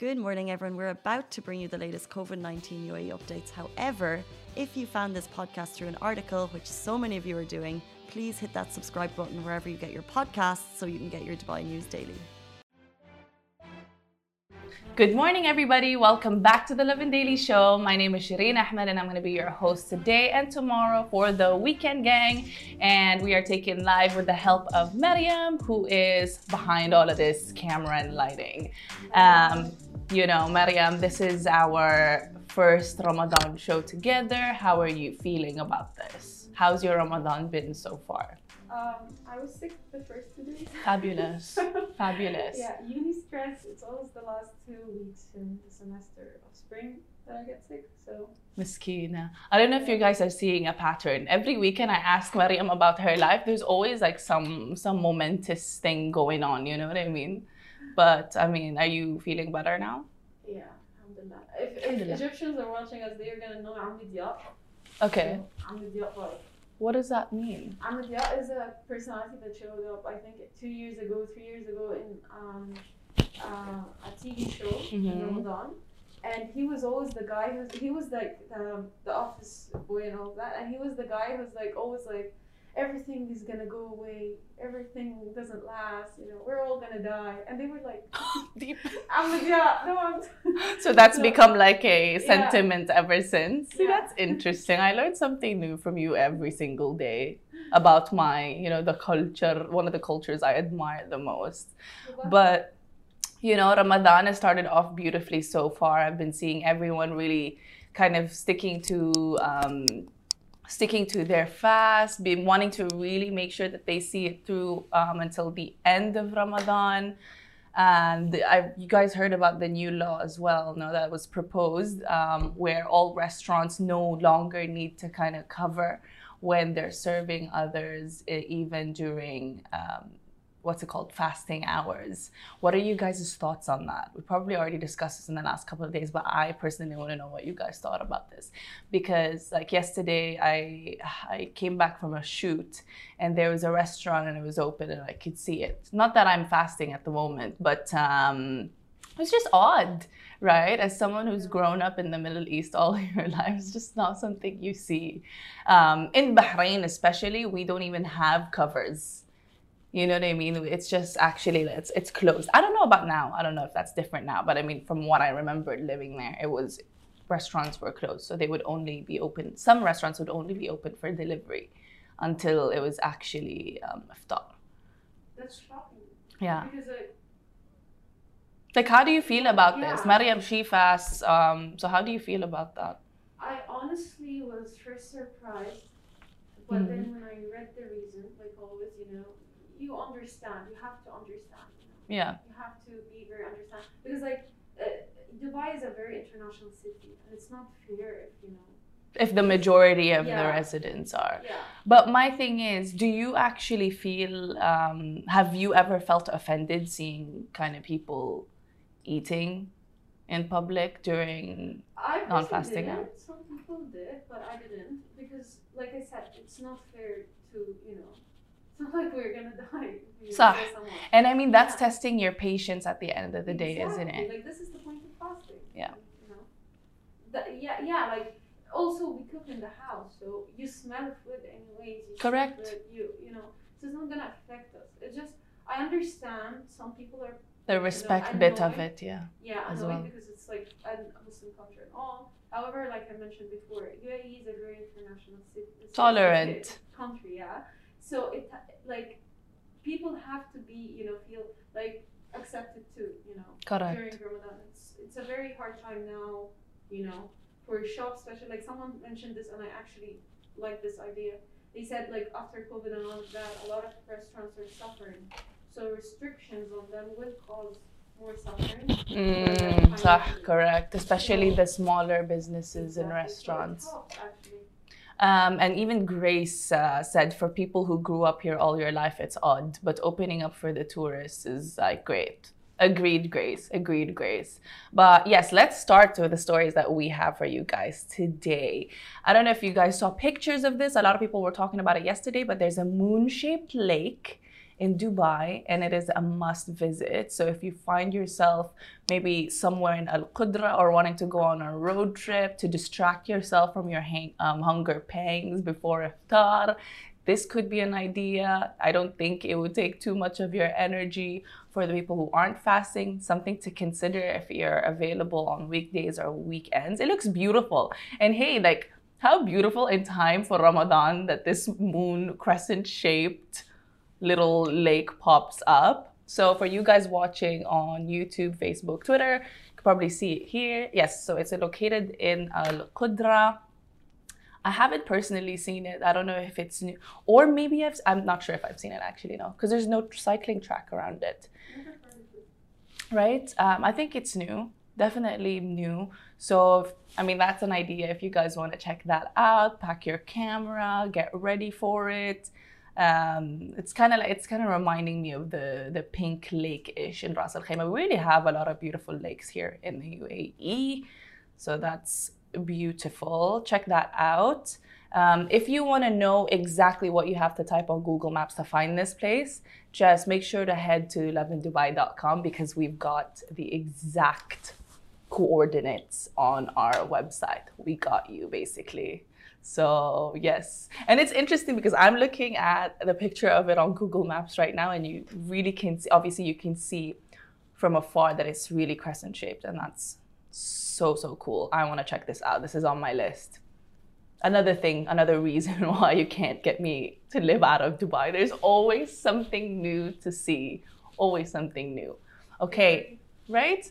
Good morning, everyone. We're about to bring you the latest COVID 19 UAE updates. However, if you found this podcast through an article, which so many of you are doing, please hit that subscribe button wherever you get your podcasts so you can get your Dubai news daily. Good morning, everybody. Welcome back to the Lovin Daily Show. My name is Shireen Ahmed, and I'm going to be your host today and tomorrow for the Weekend Gang. And we are taking live with the help of Mariam, who is behind all of this camera and lighting. Um, you know, Mariam, this is our first Ramadan show together. How are you feeling about this? How's your Ramadan been so far? Um, I was sick the first two days. Fabulous. Fabulous. Yeah, uni stress. It's always the last two weeks in the semester of spring that I get sick. So Miskina. I don't know if you guys are seeing a pattern. Every weekend I ask Mariam about her life. There's always like some some momentous thing going on, you know what I mean? But I mean, are you feeling better now? yeah, alhamdulillah. If, if Egyptians are watching us, they are gonna know Amr Diop. Okay. So, Amr Diop, like, What does that mean? Amr Diop is a personality that showed up, I think, two years ago, three years ago in um, uh, a TV show in Mhm. Ramadan. And he was always the guy who's he was like um, the office boy and all that, and he was the guy who's like always like everything is gonna go away, everything doesn't last, you know, we're all gonna die, and they were like, Deep. I'm like, yeah, no, I'm. So that's So- become like a Yeah. sentiment ever since. See, Yeah. that's interesting. I learn something new from you every single day about my, you know, the culture, one of the cultures I admire the most. But you know, Ramadan has started off beautifully so far. I've been seeing everyone really kind of sticking to um, sticking to their fast, been wanting to really make sure that they see it through um, until the end of Ramadan. And I, you guys heard about the new law as well, no, that was proposed, um, where all restaurants no longer need to kind of cover when they're serving others, even during um, what's it called fasting hours. What are you guys' thoughts on that? We probably already discussed this in the last couple of days but i personally want to know what you guys thought about this. Because like yesterday i i came back from a shoot and there was a restaurant and it was open and i could see it. Not that i'm fasting at the moment but um it was just odd right? As someone who's grown up in the middle east all your life it's just not something you see. Um, in bahrain especially we don't even have covers you know what I mean? It's just actually it's it's closed. I don't know about now. I don't know if that's different now, but I mean from what I remembered living there, it was restaurants were closed, so they would only be open. Some restaurants would only be open for delivery until it was actually um, iftar. That's shocking. Yeah. Because like, Like, how do you feel about this? Mariam, she fasts. Um, so how do you feel about that? I honestly was first surprised, but then when I read the reason, like always, you know, you understand. You have to understand. You know, Yeah. you have to be very understand because like uh, Dubai is a very international city, and it's not fair if you know. If the majority of the residents are. Yeah. But my thing is, do you actually feel, um, have you ever felt offended seeing kind of people eating in public during, Non-fasting, didn't. Some people did, but I didn't because, like I said, it's not fair to you know. It's not like we're gonna die. if we صح. kill someone. and I mean, that's Yeah. testing your patience at the end of the day, isn't it? Like this is the point of fasting. Yeah. You know. That, yeah, yeah. Like also we cook in the house, so you smell food anyways. You Correct. food, you you know, so it's not gonna affect us. It's just I understand some people are The respect bit of it, yeah. yeah As well. because it's like a Muslim country and all. However, like I mentioned before, UAE is a very international city. Tolerant. country, yeah. So it like people have to be you know feel like accepted too, you know Correct. during Ramadan. It's it's a very hard time now, you know, for shops, especially like someone mentioned this, and I actually like this idea. They said like after COVID and all of that, a lot of restaurants are suffering. So restrictions on them will cause more suffering. Mm, صح, correct. Especially the smaller businesses and. So restaurants. helps, actually. Um, and even Grace uh, said for people who grew up here all your life, it's odd, but opening up for the tourists is like great. Agreed, Grace. Agreed, Grace. But yes, let's start with the stories that we have for you guys today. I don't know if you guys saw pictures of this. A lot of people were talking about it yesterday, but there's a moon shaped lake in Dubai and it is a must visit. So if you find yourself maybe somewhere in Al Qudra or wanting to go on a road trip to distract yourself from your hang- um, hunger pangs before iftar, this could be an idea. I don't think it would take too much of your energy for the people who aren't fasting. Something to consider if you're available on weekdays or weekends. It looks beautiful. And hey, like, how beautiful in time for Ramadan that this moon crescent shaped little lake pops up. So for you guys watching on YouTube, Facebook, Twitter, you can probably see it here. Yes, so it's located in Al Qudra. I haven't personally seen it. I don't know if it's new, or maybe I've. I'm not sure if I've seen it actually. No, because there's no cycling track around it. Right. Um, I think it's new. Definitely new. So I mean, that's an idea. If you guys want to check that out, pack your camera, get ready for it. Um, it's kind of like it's kind of reminding me of the the pink lake ish in Ras Al Khaimah. We really have a lot of beautiful lakes here in the UAE, so that's beautiful. Check that out. Um, if you want to know exactly what you have to type on Google Maps to find this place, just make sure to head to lovindubai.com because we've got the exact coordinates on our website. We got you basically. So, yes. And it's interesting because I'm looking at the picture of it on Google Maps right now, and you really can see, obviously, you can see from afar that it's really crescent shaped, and that's so, so cool. I want to check this out. This is on my list. Another thing, another reason why you can't get me to live out of Dubai. There's always something new to see, always something new. Okay, right?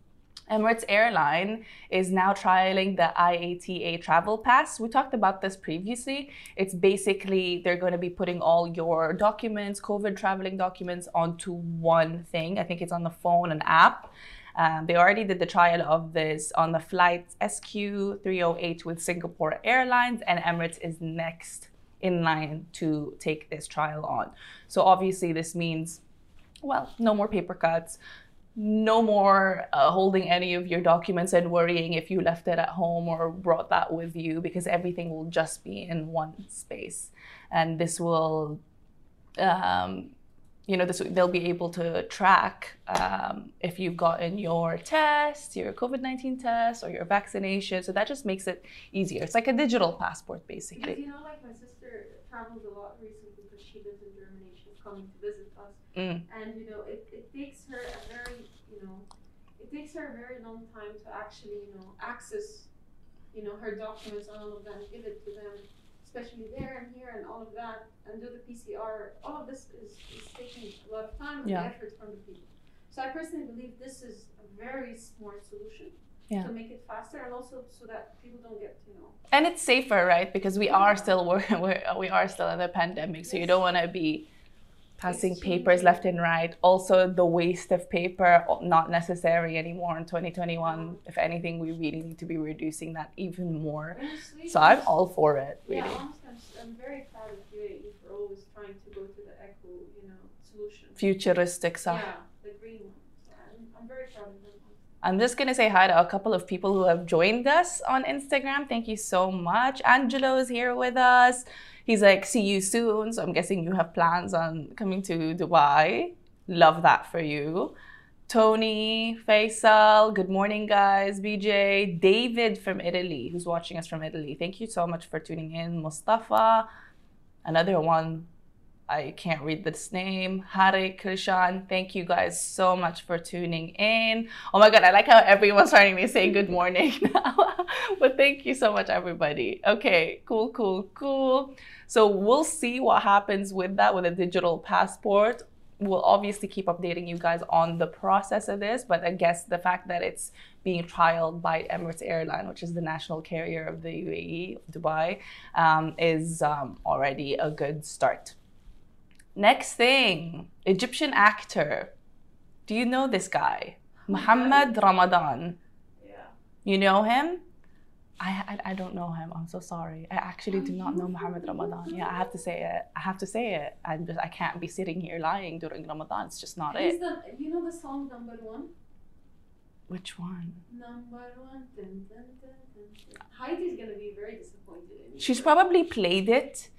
Emirates Airline is now trialing the IATA Travel Pass. We talked about this previously. It's basically they're going to be putting all your documents, COVID traveling documents, onto one thing. I think it's on the phone, an app. Um, they already did the trial of this on the flight SQ308 with Singapore Airlines, and Emirates is next in line to take this trial on. So obviously, this means, well, no more paper cuts, no more uh, holding any of your documents and worrying if you left it at home or brought that with you because everything will just be in one space. And this will um, you know this they'll be able to track um, if you've gotten your test your covid-19 test or your vaccination. So that just makes it easier. It's like a digital passport basically. You know, like my sister travels a lot recently because she lives in Germany. She's coming to visit us. Mm. And, you know, it, it takes her a very, you know, it takes her a very long time to actually, you know, access, you know, her documents and all of that and give it to them, especially there and here and all of that, and do the PCR. All of this is, is taking a lot of time and Yeah. effort from the people. So I personally believe this is a very smart solution Yeah. to make it faster and also so that people don't get, you know, and it's safer right because we are still we're, we're, we are still in the pandemic so you don't want to be passing papers left and right also the waste of paper not necessary anymore in 2021 if anything we really need to be reducing that even more honestly. so i'm all for it really Yeah, honestly, I'm, I'm very proud of UAE for always trying to go to the eco, you know, solution. futuristic Yeah, the green one. So I'm, I'm very proud of them. I'm just going to say hi to a couple of people who have joined us on Instagram. Thank you so much. Angelo is here with us. He's like, see you soon. So I'm guessing you have plans on coming to Dubai. Love that for you. Tony, Faisal, good morning, guys. BJ, David from Italy, who's watching us from Italy. Thank you so much for tuning in. Mustafa, another one I can't read this name. Hare Krishan, thank you guys so much for tuning in. Oh my god, I like how everyone's starting to say good morning now. but thank you so much, everybody. Okay, cool, cool, cool. So we'll see what happens with that with a digital passport. We'll obviously keep updating you guys on the process of this, but I guess the fact that it's being trialed by Emirates Airline, which is the national carrier of the UAE, Dubai, um, is um, already a good start. Next thing, Egyptian actor. Do you know this guy? Muhammad Ramadan. Yeah. You know him? I, I, I don't know him. I'm so sorry. I actually do not know Muhammad Ramadan. Yeah, I have to say it. I have to say it. I'm just I can't be sitting here lying during Ramadan. It's just not He's it. the, you know the song number one? Which one? Number one. Dun, dun, dun, dun, dun. Heidi's gonna be very disappointed in you. She's probably played it.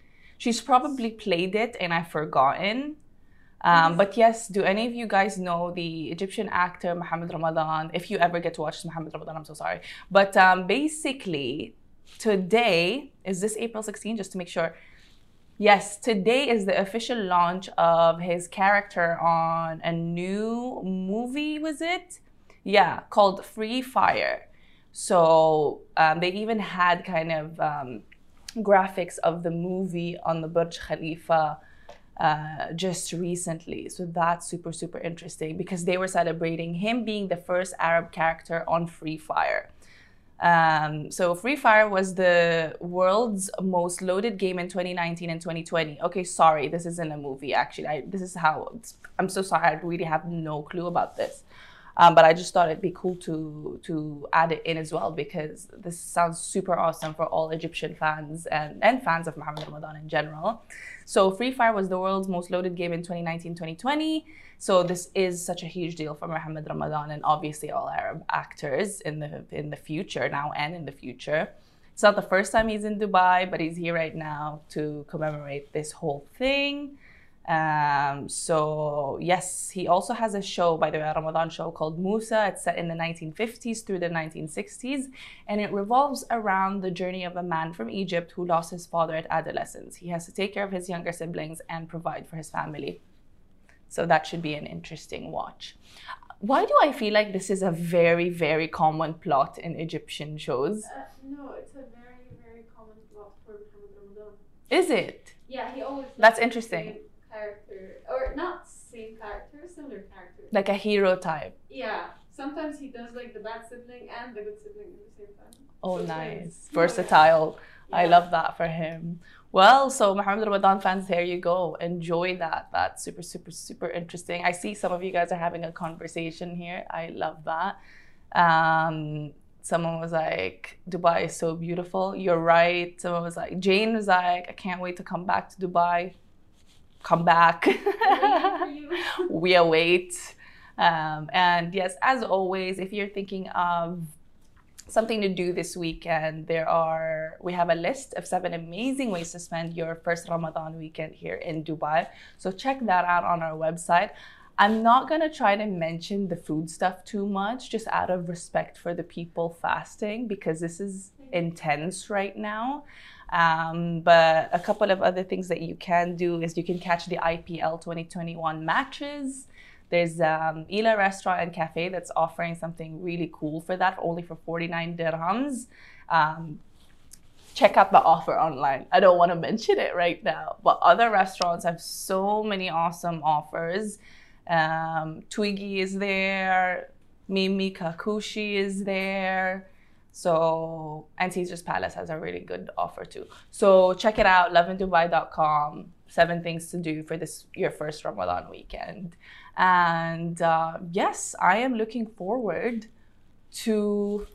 She's probably played it and I've forgotten. Um, but yes, do any of you guys know the Egyptian actor Muhammad Ramadan? If you ever get to watch Muhammad Ramadan, I'm so sorry. But um, basically, today is this April 16, just to make sure. Yes, today is the official launch of his character on a new movie, was it? Yeah, called Free Fire. So um, they even had kind of um, graphics of the movie on the Burj Khalifa uh, just recently. So that's super, super interesting because they were celebrating him being the first Arab character on Free Fire. Um, so Free Fire was the world's most loaded game in 2019 and 2020. Okay, sorry, this isn't a movie. Actually, I, this is how. I'm so sorry. I really have no clue about this. Um, but I just thought it'd be cool to to add it in as well because this sounds super awesome for all Egyptian fans and, and fans of Muhammad Ramadan in general. So Free Fire was the world's most loaded game in 2019-2020. So this is such a huge deal for Muhammad Ramadan and obviously all Arab actors in the in the future now and in the future. It's not the first time he's in Dubai, but he's here right now to commemorate this whole thing. Um, so yes, he also has a show, by the way, a Ramadan show called Musa. It's set in the 1950s through the 1960s, and it revolves around the journey of a man from Egypt who lost his father at adolescence. He has to take care of his younger siblings and provide for his family. So that should be an interesting watch. Why do I feel like this is a very, very common plot in Egyptian shows? Uh, no, it's a very, very common plot for Muhammad Ramadan. Is it? Yeah, he always. That's interesting. Character, or not same character, similar character. Like a hero type. Yeah, sometimes he does like the bad sibling and the good sibling at the same time. Oh, So nice. Versatile. I love that for him. Well, so Muhammad Ramadan fans, there you go. Enjoy that. That's super, super, super interesting. I see some of you guys are having a conversation here. I love that. Um, someone was like, Dubai is so beautiful. You're right. Someone was like, Jane was like, I can't wait to come back to Dubai. Come back. Waiting for you. we await. Um, and yes, as always, if you're thinking of something to do this weekend, there are we have a list of seven amazing ways to spend your first Ramadan weekend here in Dubai. So check that out on our website. I'm not gonna try to mention the food stuff too much, just out of respect for the people fasting, because this is intense right now. Um, but a couple of other things that you can do is you can catch the IPL 2021 matches. There's um, Ila Restaurant and Cafe that's offering something really cool for that, only for 49 dirhams. Um, check out the offer online. I don't want to mention it right now, but other restaurants have so many awesome offers. Um, Twiggy is there, Mimi Kakushi is there. So, and Caesar's Palace has a really good offer too. So, check it out, lovindubai.com. Seven things to do for this your first Ramadan weekend. And uh, yes, I am looking forward to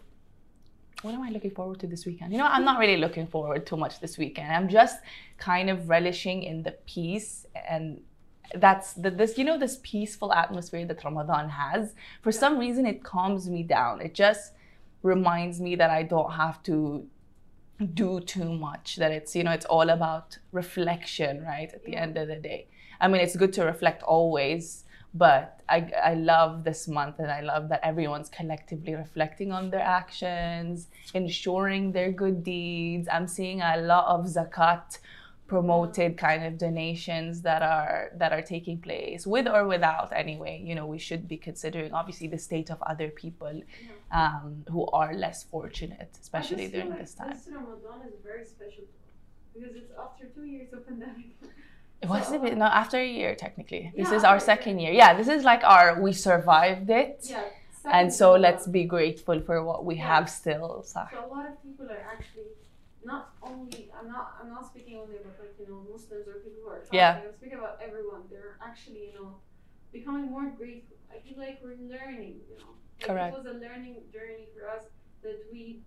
what am I looking forward to this weekend? You know, I'm not really looking forward too much this weekend. I'm just kind of relishing in the peace and that's the, this you know this peaceful atmosphere that Ramadan has. For some reason, it calms me down. It just reminds me that I don't have to do too much. That it's you know it's all about reflection, right? At the Yeah. end of the day, I mean, it's good to reflect always, but I, I love this month and I love that everyone's collectively reflecting on their actions, ensuring their good deeds. I'm seeing a lot of zakat promoted kind of donations that are that are taking place with or without anyway you know we should be considering obviously the state of other people um, who are less fortunate especially during like this time This Ramadan is very special because it's after two years of pandemic. it was a bit no after a year technically this Yeah, is our year. second year yeah this is like our we survived it Yeah. and so Ramadan. let's be grateful for what we Yeah. have still. So a lot of people are actually not only I'm not I'm not speaking only about like you know Muslims or people who are fasting. Yeah. I'm speaking about everyone. They're actually you know becoming more grateful. I feel like we're learning. You know, like Correct. It was a learning journey for us, that we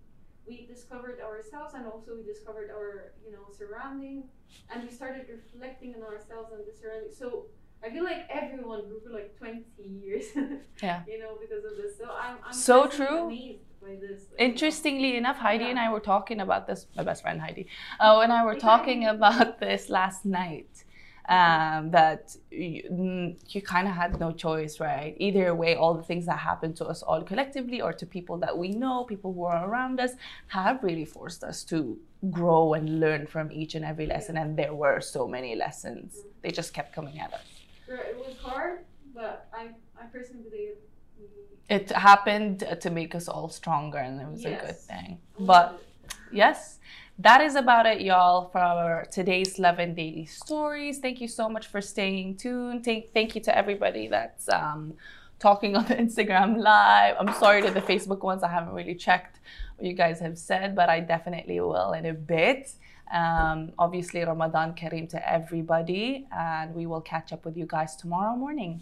we discovered ourselves and also we discovered our you know surrounding and we started reflecting on ourselves and the surrounding so I feel like everyone grew for like 20 years Yeah. you know because of this so I'm, I'm So true. amazed this like, Interestingly enough, Heidi Yeah. and I were talking about this. My best friend Heidi, uh, and I were talking about this last night. Um, that you, mm, you kind of had no choice, right? Either way, all the things that happened to us all collectively, or to people that we know, people who are around us, have really forced us to grow and learn from each and every lesson. And there were so many lessons; they just kept coming at us. It was hard but I I personally believe It happened to make us all stronger, and it was a good thing. But Yes, that is about it, y'all, for our today's Lovin Daily Stories. Thank you so much for staying tuned. Thank, thank you to everybody that's um, talking on the Instagram live. I'm sorry to the Facebook ones. I haven't really checked what you guys have said, but I definitely will in a bit. Um, obviously, Ramadan Kareem to everybody, and we will catch up with you guys tomorrow morning.